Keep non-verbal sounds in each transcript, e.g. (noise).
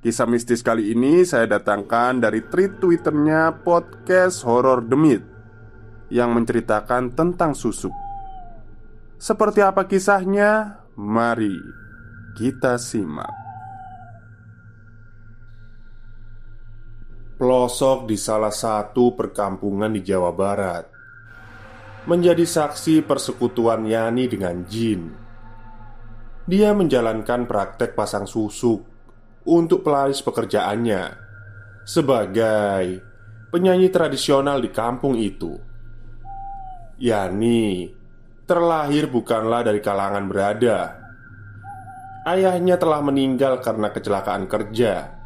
Kisah mistis kali ini saya datangkan dari tweet twitternya podcast Horror Demit Yang menceritakan tentang susuk. Seperti apa kisahnya? Mari kita simak. Pelosok di salah satu perkampungan di Jawa Barat. Menjadi saksi persekutuan Yani dengan jin. Dia menjalankan praktek pasang susuk untuk pelaris pekerjaannya sebagai penyanyi tradisional di kampung itu. Yani terlahir bukanlah dari kalangan berada. Ayahnya telah meninggal karena kecelakaan kerja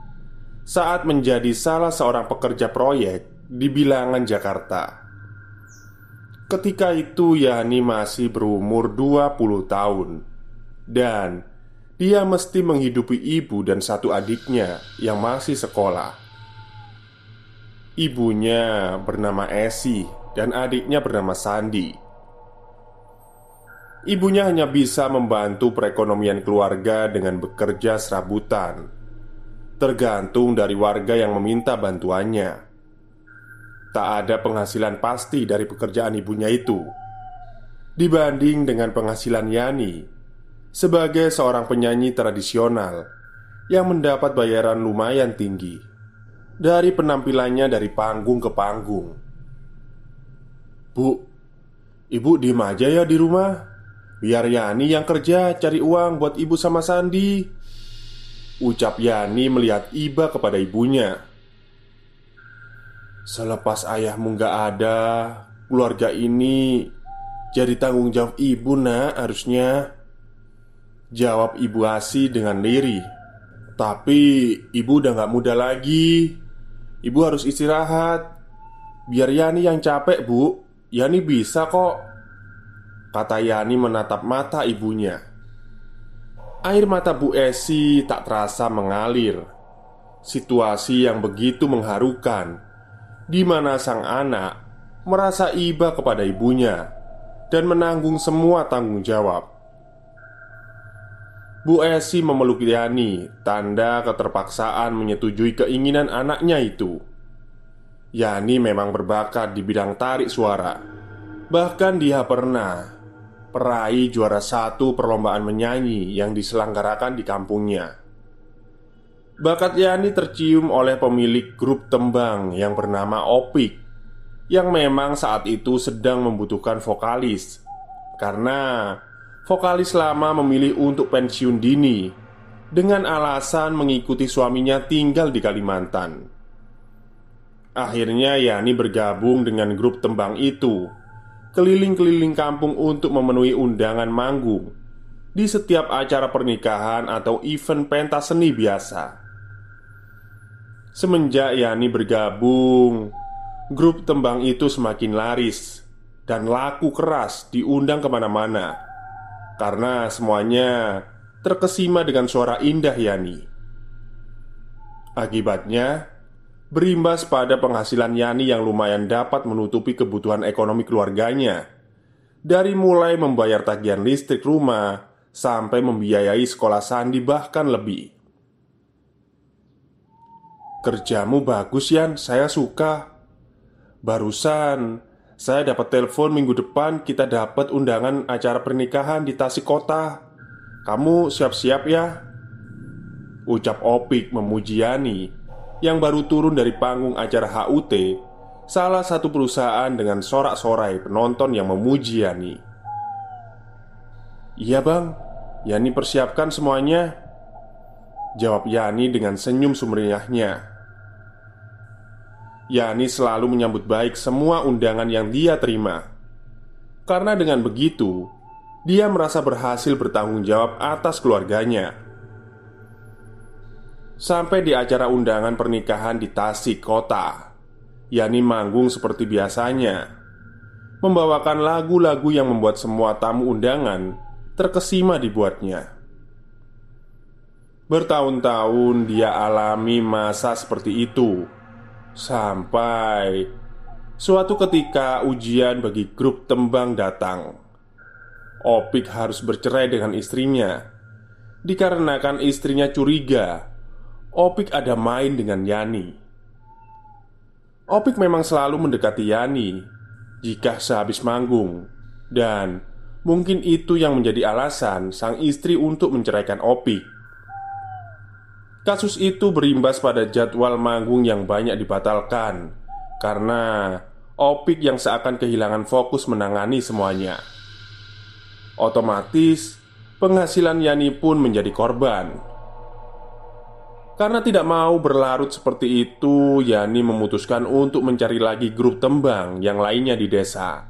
saat menjadi salah seorang pekerja proyek di bilangan Jakarta. Ketika itu Yani masih berumur 20 tahun dan dia mesti menghidupi ibu dan satu adiknya yang masih sekolah. Ibunya bernama Esi dan adiknya bernama Sandi. Ibunya hanya bisa membantu perekonomian keluarga dengan bekerja serabutan, tergantung dari warga yang meminta bantuannya. Tak ada penghasilan pasti dari pekerjaan ibunya itu dibanding dengan penghasilan Yani sebagai seorang penyanyi tradisional yang mendapat bayaran lumayan tinggi dari penampilannya dari panggung ke panggung. Bu, ibu diem aja ya di rumah, biar Yani yang kerja cari uang buat ibu sama Sandi. Ucap Yani melihat Iba kepada ibunya. Selepas ayahmu gak ada, keluarga ini jadi tanggung jawab ibu nak harusnya Jawab Ibu Asi dengan lirih. Tapi ibu udah gak muda lagi. Ibu harus istirahat. Biar Yani yang capek bu. Yani bisa kok. Kata Yani menatap mata ibunya. Air mata Bu Esi tak terasa mengalir. Situasi yang begitu mengharukan di mana sang anak merasa iba kepada ibunya dan menanggung semua tanggung jawab. Bu Esi memeluk Yani, tanda keterpaksaan menyetujui keinginan anaknya itu. Yani memang berbakat di bidang tarik suara. Bahkan dia pernah peraih juara satu perlombaan menyanyi yang diselenggarakan di kampungnya. Bakat Yani tercium oleh pemilik grup tembang yang bernama Opik Yang memang saat itu sedang membutuhkan vokalis Karena vokalis lama memilih untuk pensiun dini dengan alasan mengikuti suaminya tinggal di Kalimantan. Akhirnya Yani bergabung dengan grup tembang itu Keliling-keliling kampung untuk memenuhi undangan manggung Di setiap acara pernikahan atau event pentas seni biasa Semenjak Yani bergabung Grup tembang itu semakin laris Dan laku keras diundang ke mana-mana karena semuanya terkesima dengan suara indah Yani. Akibatnya, berimbas pada penghasilan Yani yang lumayan dapat menutupi kebutuhan ekonomi keluarganya, dari mulai membayar tagihan listrik rumah sampai membiayai sekolah Sandi, bahkan lebih. Kerjamu bagus, Yan. Saya suka. Barusan saya dapat telepon minggu depan kita dapat undangan acara pernikahan di Tasik Kota. Kamu siap-siap ya? Ucap Opik memuji Yani yang baru turun dari panggung acara HUT Salah satu perusahaan dengan sorak-sorai penonton yang memuji Yani Iya bang, Yani persiapkan semuanya Jawab Yani dengan senyum sumringahnya Yani selalu menyambut baik semua undangan yang dia terima. Karena dengan begitu Dia merasa berhasil bertanggung jawab atas keluarganya. Sampai di acara undangan pernikahan di Tasik Kota Yani manggung seperti biasanya Membawakan lagu-lagu yang membuat semua tamu undangan Terkesima dibuatnya. Bertahun-tahun dia alami masa seperti itu Sampai suatu ketika ujian bagi grup tembang datang. Opik harus bercerai dengan istrinya. Dikarenakan istrinya curiga Opik ada main dengan Yani. Opik memang selalu mendekati Yani Jika sehabis manggung Dan mungkin itu yang menjadi alasan sang istri untuk menceraikan Opik Kasus itu berimbas pada jadwal manggung yang banyak dibatalkan karena Opik yang seakan kehilangan fokus menangani semuanya. Otomatis, penghasilan Yani pun menjadi korban. Karena tidak mau berlarut seperti itu, Yani memutuskan untuk mencari lagi grup tembang yang lainnya di desa.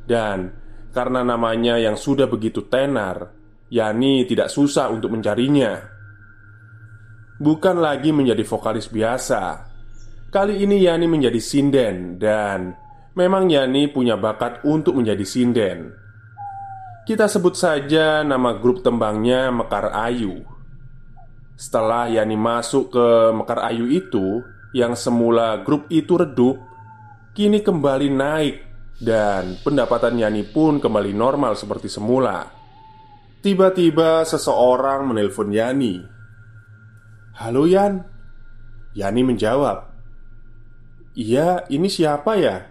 Dan karena namanya yang sudah begitu tenar, Yani tidak susah untuk mencarinya bukan lagi menjadi vokalis biasa. Kali ini Yani menjadi sinden dan memang Yani punya bakat untuk menjadi sinden. Kita sebut saja nama grup tembangnya Mekar Ayu. Setelah Yani masuk ke Mekar Ayu itu, yang semula grup itu redup, kini kembali naik dan pendapatan Yani pun kembali normal seperti semula. Tiba-tiba seseorang menelpon Yani Halo Yan Yani menjawab Iya, ini siapa ya?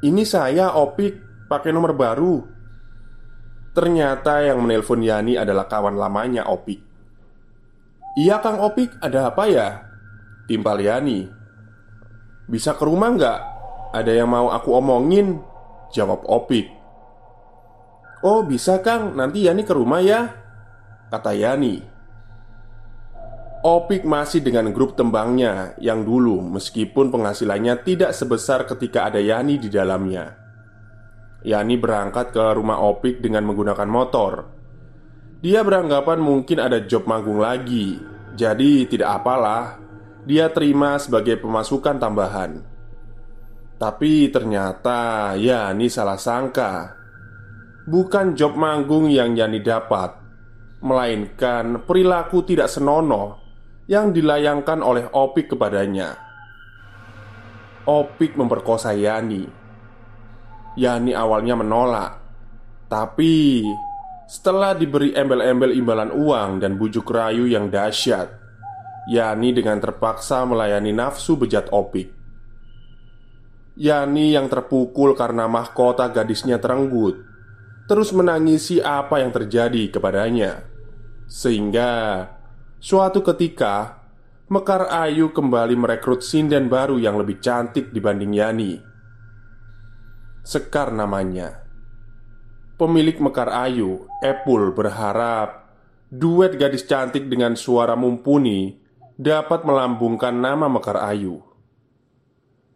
Ini saya, Opik, pakai nomor baru Ternyata yang menelpon Yani adalah kawan lamanya Opik Iya Kang Opik, ada apa ya? Timpal Yani Bisa ke rumah nggak? Ada yang mau aku omongin? Jawab Opik Oh bisa Kang, nanti Yani ke rumah ya Kata Yani Opik masih dengan grup tembangnya yang dulu meskipun penghasilannya tidak sebesar ketika ada Yani di dalamnya. Yani berangkat ke rumah Opik dengan menggunakan motor. Dia beranggapan mungkin ada job manggung lagi Jadi tidak apalah. Dia terima sebagai pemasukan tambahan. Tapi ternyata Yani salah sangka. Bukan job manggung yang Yani dapat Melainkan perilaku tidak senonoh yang dilayangkan oleh Opik kepadanya. Opik memperkosa Yani. Yani awalnya menolak, tapi setelah diberi embel-embel imbalan uang dan bujuk rayu yang dahsyat, Yani dengan terpaksa melayani nafsu bejat Opik. Yani yang terpukul karena mahkota gadisnya terenggut, terus menangisi apa yang terjadi kepadanya, sehingga Suatu ketika, Mekar Ayu kembali merekrut sinden baru yang lebih cantik dibanding Yani. Sekar namanya. Pemilik Mekar Ayu, Epul berharap duet gadis cantik dengan suara mumpuni dapat melambungkan nama Mekar Ayu.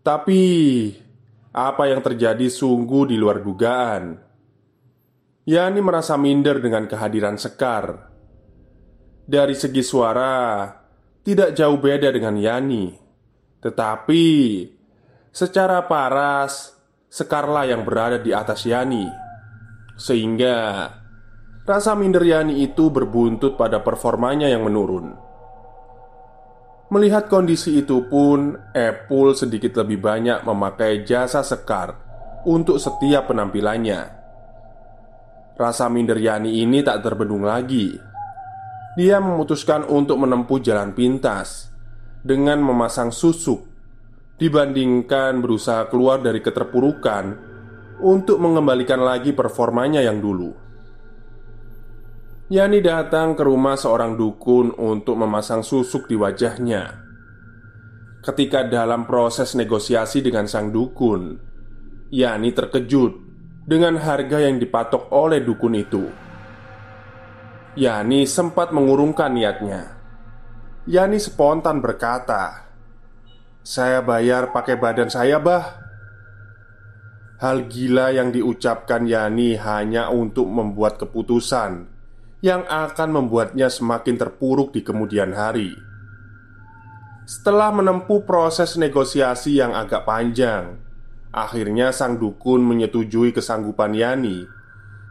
Tapi apa yang terjadi sungguh di luar dugaan. Yani merasa minder dengan kehadiran Sekar dari segi suara tidak jauh beda dengan Yani, tetapi secara paras Sekarlah yang berada di atas Yani, sehingga Rasa minder Yani itu berbuntut pada performanya yang menurun. Melihat kondisi itu pun, Apple sedikit lebih banyak memakai jasa Sekar untuk setiap penampilannya. Rasa minder Yani ini tak terbendung lagi. Dia memutuskan untuk menempuh jalan pintas dengan memasang susuk dibandingkan berusaha keluar dari keterpurukan untuk mengembalikan lagi performanya yang dulu. Yani datang ke rumah seorang dukun untuk memasang susuk di wajahnya. Ketika dalam proses negosiasi dengan sang dukun, Yani terkejut dengan harga yang dipatok oleh dukun itu. Yani sempat mengurungkan niatnya. Yani spontan berkata, "Saya bayar pakai badan saya, Bah." Hal gila yang diucapkan Yani hanya untuk membuat keputusan yang akan membuatnya semakin terpuruk di kemudian hari. Setelah menempuh proses negosiasi yang agak panjang, akhirnya sang dukun menyetujui kesanggupan Yani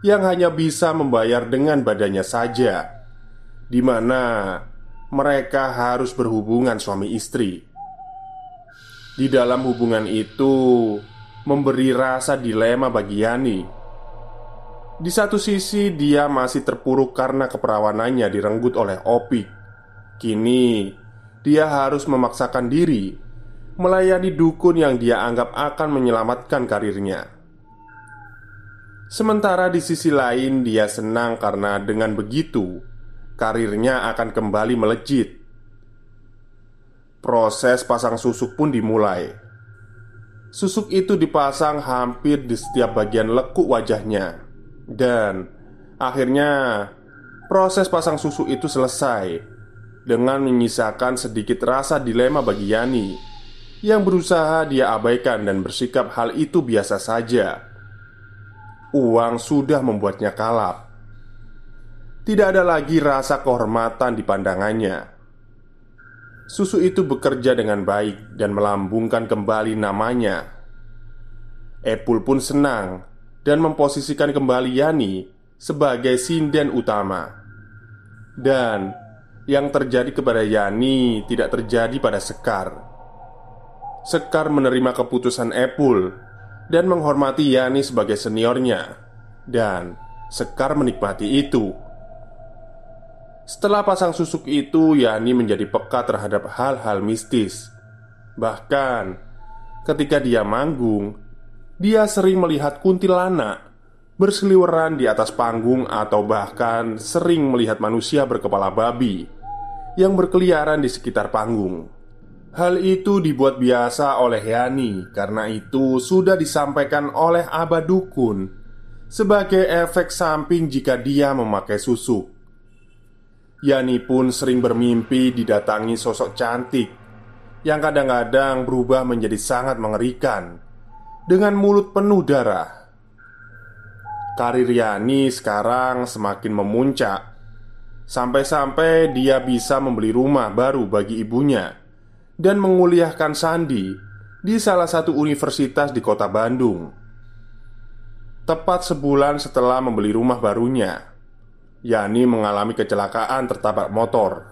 yang hanya bisa membayar dengan badannya saja, di mana mereka harus berhubungan suami istri. Di dalam hubungan itu, memberi rasa dilema bagi Yani di satu sisi, dia masih terpuruk karena keperawanannya direnggut oleh Opik. Kini, dia harus memaksakan diri melayani dukun yang dia anggap akan menyelamatkan karirnya. Sementara di sisi lain, dia senang karena dengan begitu karirnya akan kembali melejit. Proses pasang susuk pun dimulai. Susuk itu dipasang hampir di setiap bagian lekuk wajahnya. Dan akhirnya proses pasang susu itu selesai dengan menyisakan sedikit rasa dilema bagi Yani yang berusaha dia abaikan dan bersikap hal itu biasa saja. Uang sudah membuatnya kalap. Tidak ada lagi rasa kehormatan di pandangannya. Susu itu bekerja dengan baik dan melambungkan kembali namanya. Epul pun senang dan memposisikan kembali Yani sebagai sinden utama. Dan yang terjadi kepada Yani tidak terjadi pada Sekar. Sekar menerima keputusan Epul dan menghormati Yani sebagai seniornya, dan Sekar menikmati itu. Setelah pasang susuk itu, Yani menjadi peka terhadap hal-hal mistis. Bahkan ketika dia manggung, dia sering melihat kuntilanak berseliweran di atas panggung, atau bahkan sering melihat manusia berkepala babi yang berkeliaran di sekitar panggung. Hal itu dibuat biasa oleh Yani karena itu sudah disampaikan oleh Abah Dukun sebagai efek samping jika dia memakai susu. Yani pun sering bermimpi didatangi sosok cantik yang kadang-kadang berubah menjadi sangat mengerikan dengan mulut penuh darah. Karir Yani sekarang semakin memuncak Sampai-sampai dia bisa membeli rumah baru bagi ibunya Dan menguliahkan Sandi di salah satu universitas di kota Bandung. Tepat sebulan setelah membeli rumah barunya Yani mengalami kecelakaan tertabrak motor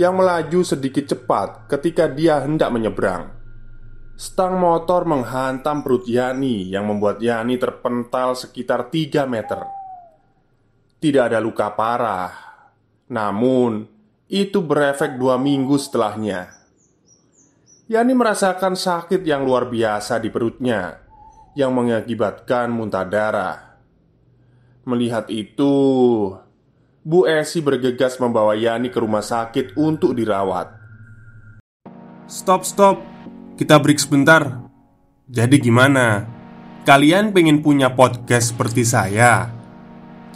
Yang melaju sedikit cepat ketika dia hendak menyeberang. Stang motor menghantam perut Yani yang membuat Yani terpental sekitar 3 meter. Tidak ada luka parah Namun itu berefek dua minggu setelahnya Yani merasakan sakit yang luar biasa di perutnya Yang mengakibatkan muntah darah Melihat itu Bu Esi bergegas membawa Yani ke rumah sakit untuk dirawat Stop, stop kita break sebentar. Jadi gimana? Kalian pengen punya podcast seperti saya?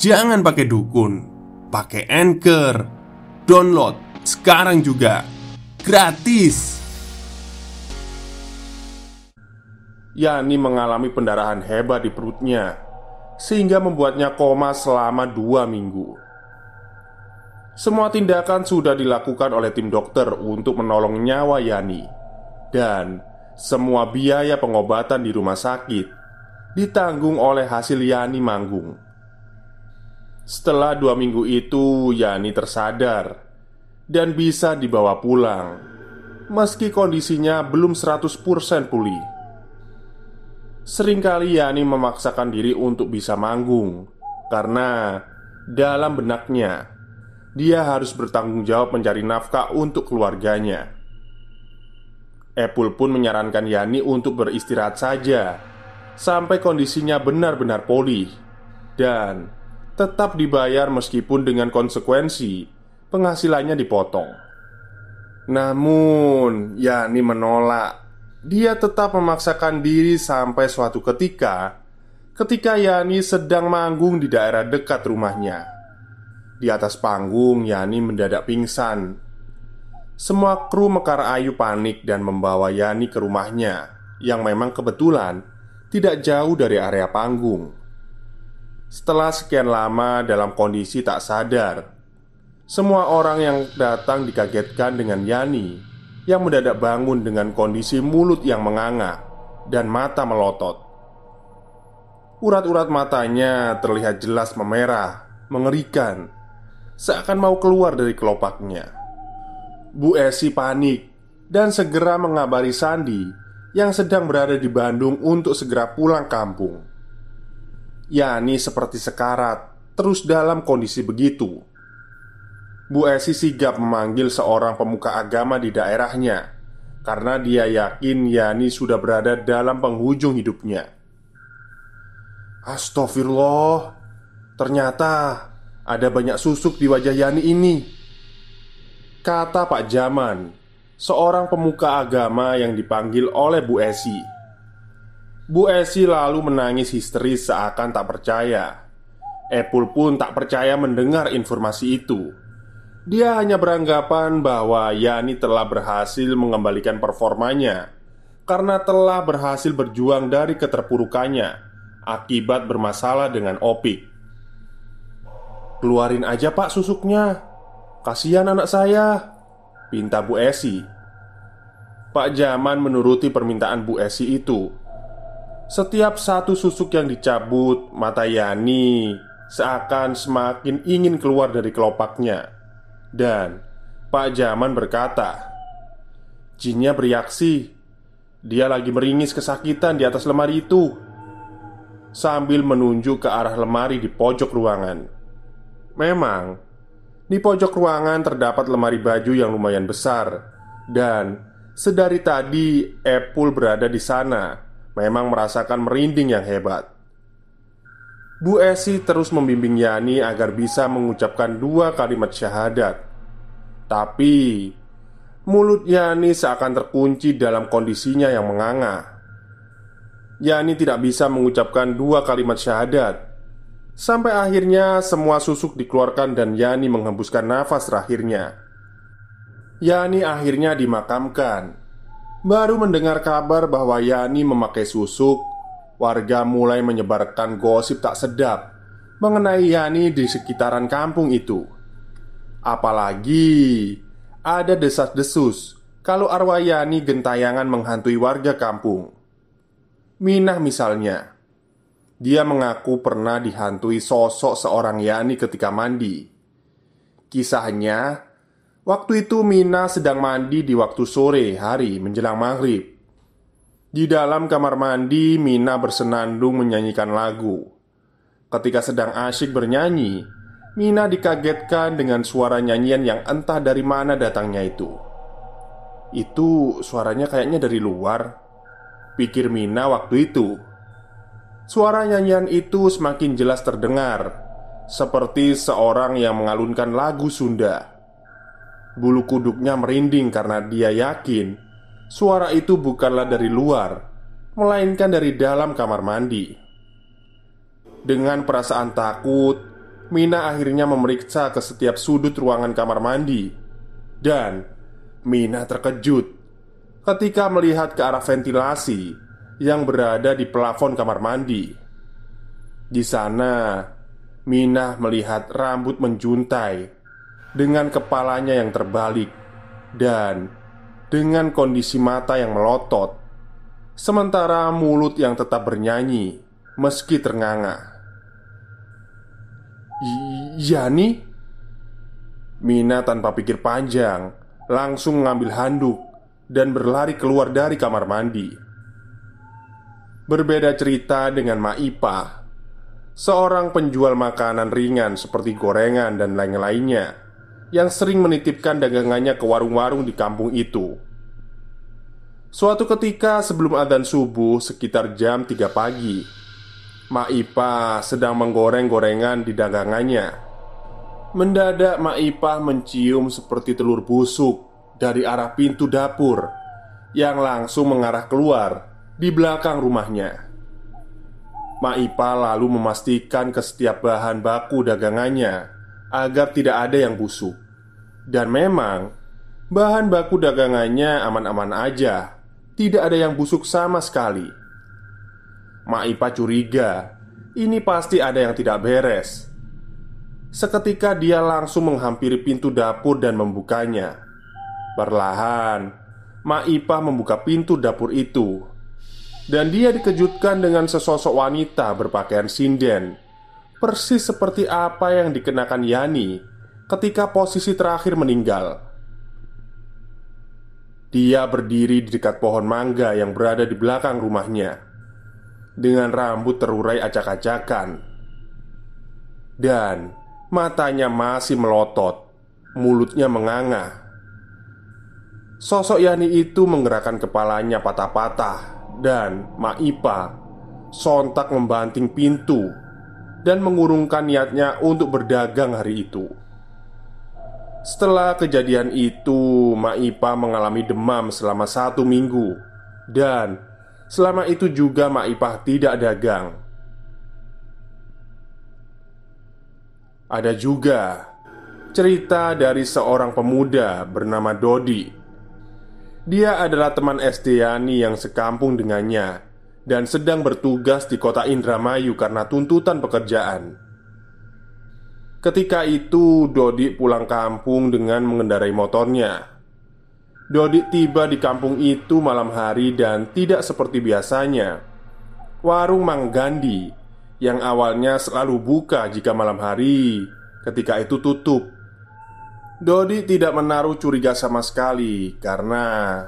Jangan pakai dukun, pakai Anchor. Download sekarang juga. Gratis. Yani mengalami pendarahan hebat di perutnya Sehingga membuatnya koma selama dua minggu Semua tindakan sudah dilakukan oleh tim dokter untuk menolong nyawa Yani dan semua biaya pengobatan di rumah sakit ditanggung oleh hasil Yani Manggung. Setelah dua minggu itu, Yani tersadar dan bisa dibawa pulang, meski kondisinya belum 100% pulih. Seringkali Yani memaksakan diri untuk bisa manggung karena dalam benaknya dia harus bertanggung jawab mencari nafkah untuk keluarganya. Epul pun menyarankan Yani untuk beristirahat saja sampai kondisinya benar-benar pulih dan tetap dibayar meskipun dengan konsekuensi penghasilannya dipotong. Namun, Yani menolak dia tetap memaksakan diri sampai suatu ketika Ketika Yani sedang manggung di daerah dekat rumahnya. Di atas panggung Yani mendadak pingsan. Semua kru Mekar Ayu panik dan membawa Yani ke rumahnya Yang memang kebetulan tidak jauh dari area panggung. Setelah sekian lama dalam kondisi tak sadar Semua orang yang datang dikagetkan dengan Yani yang mendadak bangun dengan kondisi mulut yang menganga dan mata melotot. Urat-urat matanya terlihat jelas memerah, mengerikan, seakan mau keluar dari kelopaknya. Bu Esi panik dan segera mengabari Sandi yang sedang berada di Bandung untuk segera pulang kampung. Yani seperti sekarat, terus dalam kondisi begitu. Bu Esi sigap memanggil seorang pemuka agama di daerahnya karena dia yakin Yani sudah berada dalam penghujung hidupnya. Astagfirullah, ternyata ada banyak susuk di wajah Yani ini. Kata Pak Jaman, seorang pemuka agama yang dipanggil oleh Bu Esi. Bu Esi lalu menangis histeris seakan tak percaya. Epul pun tak percaya mendengar informasi itu. Dia hanya beranggapan bahwa Yani telah berhasil mengembalikan performanya karena telah berhasil berjuang dari keterpurukannya akibat bermasalah dengan Opik. Keluarin aja pak susuknya. Kasihan anak saya Pinta Bu Esi. Pak Jaman menuruti permintaan Bu Esi itu. Setiap satu susuk yang dicabut Mata Yani Seakan semakin ingin keluar dari kelopaknya dan Pak Jaman berkata Jinnya bereaksi. Dia lagi meringis kesakitan di atas lemari itu Sambil menunjuk ke arah lemari di pojok ruangan. Memang Di pojok ruangan terdapat lemari baju yang lumayan besar Dan Sedari tadi Epul berada di sana. Memang merasakan merinding yang hebat Bu Esi terus membimbing Yani agar bisa mengucapkan dua kalimat syahadat. Tapi mulut Yani seakan terkunci dalam kondisinya yang menganga. Yani tidak bisa mengucapkan dua kalimat syahadat. Sampai akhirnya semua susuk dikeluarkan dan Yani menghembuskan nafas terakhirnya. Yani akhirnya dimakamkan. Baru mendengar kabar bahwa Yani memakai susuk warga mulai menyebarkan gosip tak sedap mengenai Yani di sekitaran kampung itu. Apalagi ada desas-desus kalau arwah Yani gentayangan menghantui warga kampung. Minah misalnya, dia mengaku pernah dihantui sosok seorang Yani ketika mandi. Kisahnya, waktu itu Mina sedang mandi di waktu sore hari menjelang maghrib. Di dalam kamar mandi, Mina bersenandung menyanyikan lagu. Ketika sedang asyik bernyanyi, Mina dikagetkan dengan suara nyanyian yang entah dari mana datangnya itu. Itu suaranya kayaknya dari luar, pikir Mina waktu itu. Suara nyanyian itu semakin jelas terdengar, seperti seorang yang mengalunkan lagu Sunda. Bulu kuduknya merinding karena dia yakin Suara itu bukanlah dari luar, melainkan dari dalam kamar mandi. Dengan perasaan takut, Mina akhirnya memeriksa ke setiap sudut ruangan kamar mandi, dan Mina terkejut ketika melihat ke arah ventilasi yang berada di plafon kamar mandi. Di sana, Mina melihat rambut menjuntai dengan kepalanya yang terbalik dan dengan kondisi mata yang melotot, sementara mulut yang tetap bernyanyi meski ternganga. Yani? Mina tanpa pikir panjang langsung mengambil handuk dan berlari keluar dari kamar mandi. Berbeda cerita dengan Maipa, seorang penjual makanan ringan seperti gorengan dan lain-lainnya yang sering menitipkan dagangannya ke warung-warung di kampung itu. Suatu ketika sebelum adzan subuh sekitar jam 3 pagi, Maipa sedang menggoreng gorengan di dagangannya Mendadak Maipah mencium seperti telur busuk dari arah pintu dapur yang langsung mengarah keluar di belakang rumahnya. Maipah lalu memastikan ke setiap bahan baku dagangannya agar tidak ada yang busuk. Dan memang bahan baku dagangannya aman-aman aja, tidak ada yang busuk sama sekali. Maipah curiga, ini pasti ada yang tidak beres Seketika dia langsung menghampiri pintu dapur dan membukanya. Perlahan, Maipah membuka pintu dapur itu, dan dia dikejutkan dengan sesosok wanita berpakaian sinden, persis seperti apa yang dikenakan Yani ketika posisi terakhir meninggal. Dia berdiri di dekat pohon mangga yang berada di belakang rumahnya, dengan rambut terurai acak-acakan, dan Matanya masih melotot Mulutnya menganga Sosok Yani itu menggerakkan kepalanya patah-patah Dan Maipa Sontak membanting pintu Dan mengurungkan niatnya untuk berdagang hari itu. Setelah kejadian itu Maipa mengalami demam selama satu minggu. Dan selama itu juga Maipa tidak dagang. Ada juga cerita dari seorang pemuda bernama Dodi. Dia adalah teman Estiani yang sekampung dengannya dan sedang bertugas di kota Indramayu karena tuntutan pekerjaan. Ketika itu, Dodi pulang kampung dengan mengendarai motornya. Dodi tiba di kampung itu malam hari dan tidak seperti biasanya. Warung Mang Gandhi yang awalnya selalu buka jika malam hari, ketika itu tutup. Dodi tidak menaruh curiga sama sekali karena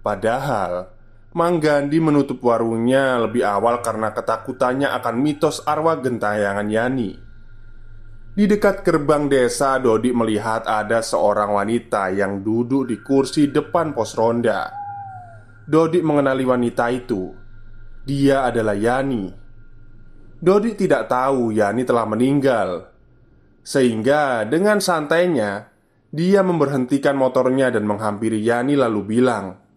padahal Mang Gandhi menutup warungnya lebih awal karena ketakutannya akan mitos arwah gentayangan Yani. Di dekat gerbang desa, Dodi melihat ada seorang wanita yang duduk di kursi depan pos ronda. Dodi mengenali wanita itu. Dia adalah Yani Dodi tidak tahu Yani telah meninggal Sehingga dengan santainya Dia memberhentikan motornya dan menghampiri Yani lalu bilang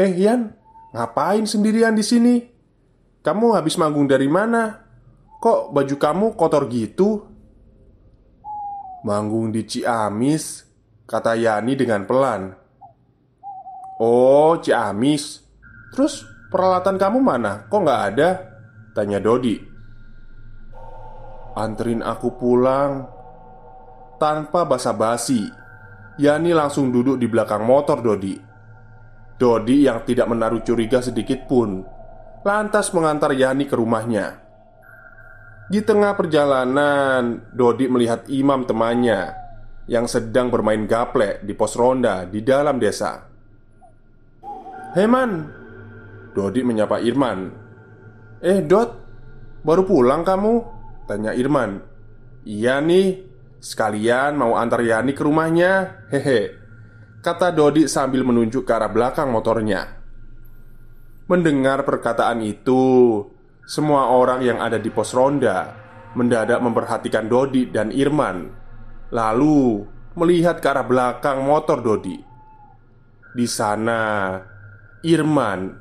Eh Yan, ngapain sendirian di sini? Kamu habis manggung dari mana? Kok baju kamu kotor gitu? Manggung di Ciamis Kata Yani dengan pelan Oh Ciamis Terus peralatan kamu mana? Kok nggak ada? Tanya Dodi Anterin aku pulang Tanpa basa-basi Yani langsung duduk di belakang motor Dodi Dodi yang tidak menaruh curiga sedikit pun Lantas mengantar Yani ke rumahnya. Di tengah perjalanan Dodi melihat imam temannya Yang sedang bermain gaplek di pos ronda di dalam desa. Heman Dodi menyapa Irman. Eh Dot, baru pulang kamu? Tanya Irman. Iya nih, sekalian mau antar Yani ke rumahnya. Hehe Kata Dodi sambil menunjuk ke arah belakang motornya. Mendengar perkataan itu Semua orang yang ada di pos ronda Mendadak memperhatikan Dodi dan Irman Lalu melihat ke arah belakang motor Dodi. Di sana Irman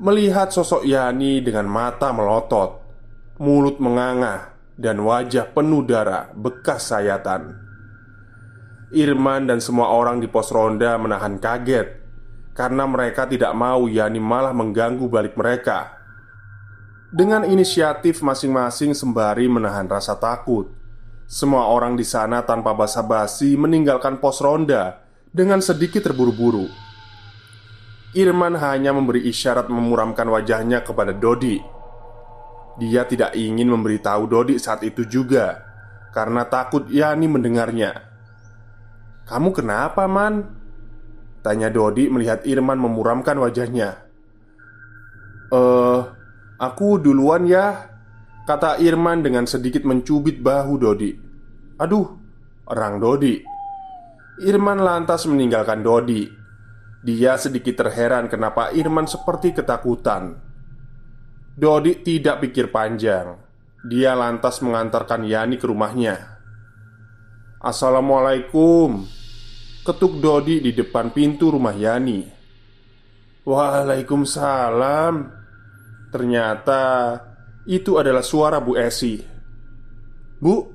Melihat sosok Yani dengan mata melotot Mulut menganga Dan wajah penuh darah bekas sayatan Irman dan semua orang di pos ronda menahan kaget Karena mereka tidak mau Yani malah mengganggu balik mereka Dengan inisiatif masing-masing sembari menahan rasa takut Semua orang di sana tanpa basa-basi meninggalkan pos ronda Dengan sedikit terburu-buru Irman hanya memberi isyarat memuramkan wajahnya kepada Dodi. Dia tidak ingin memberitahu Dodi saat itu juga karena takut Yani mendengarnya. "Kamu kenapa, Man?" tanya Dodi melihat Irman memuramkan wajahnya. "Eh, aku duluan ya," kata Irman dengan sedikit mencubit bahu Dodi. "Aduh, orang Dodi." Irman lantas meninggalkan Dodi. Dia sedikit terheran kenapa Irman seperti ketakutan. Dodi tidak pikir panjang. Dia lantas mengantarkan Yani ke rumahnya. "Assalamualaikum," ketuk Dodi di depan pintu rumah Yani. "Waalaikumsalam." Ternyata itu adalah suara Bu Esi. "Bu,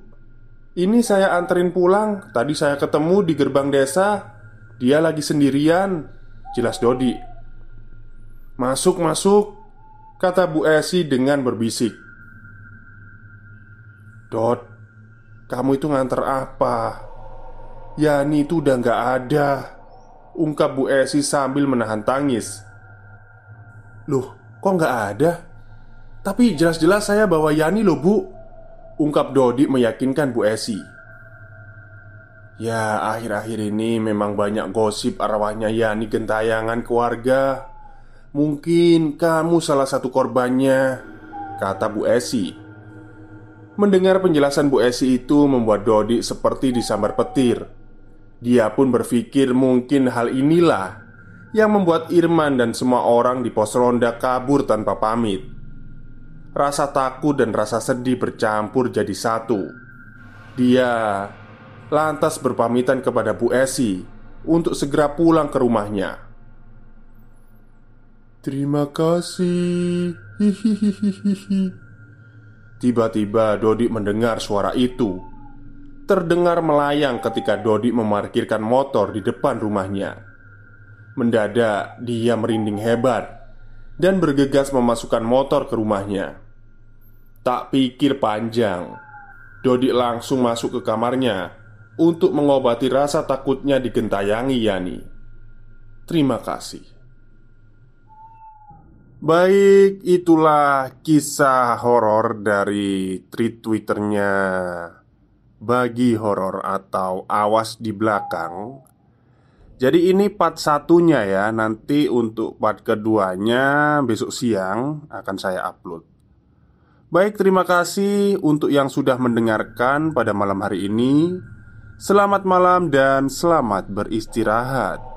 ini saya anterin pulang. Tadi saya ketemu di gerbang desa. Dia lagi sendirian." Jelas Dodi. "Masuk, masuk," kata Bu Esi dengan berbisik. Dot, kamu itu nganter apa? Yani itu udah gak ada. Ungkap Bu Esi sambil menahan tangis. Loh, kok gak ada? Tapi jelas-jelas saya bawa Yani loh bu. Ungkap Dodi meyakinkan Bu Esi. Ya, akhir-akhir ini memang banyak gosip arwahnya Yani gentayangan keluarga. Mungkin kamu salah satu korbannya Kata Bu Esi Mendengar penjelasan Bu Esi itu membuat Dodi seperti disambar petir. Dia pun berpikir mungkin hal inilah yang membuat Irman dan semua orang di pos ronda kabur tanpa pamit. Rasa takut dan rasa sedih bercampur jadi satu. Dia lantas berpamitan kepada Bu Esi untuk segera pulang ke rumahnya. Terima kasih. (laughs) Hihihihihi. Tiba-tiba Dodi mendengar suara itu. Terdengar melayang ketika Dodi memarkirkan motor di depan rumahnya. Mendadak dia merinding hebat Dan bergegas memasukkan motor ke rumahnya. Tak pikir panjang Dodi langsung masuk ke kamarnya Untuk mengobati rasa takutnya digentayangi Yani. Terima kasih Baik, itulah kisah horor dari tweet twitternya Bagi horor atau awas di belakang. Jadi ini part satunya ya Nanti untuk part keduanya besok siang akan saya upload. Baik, terima kasih untuk yang sudah mendengarkan pada malam hari ini. Selamat malam dan selamat beristirahat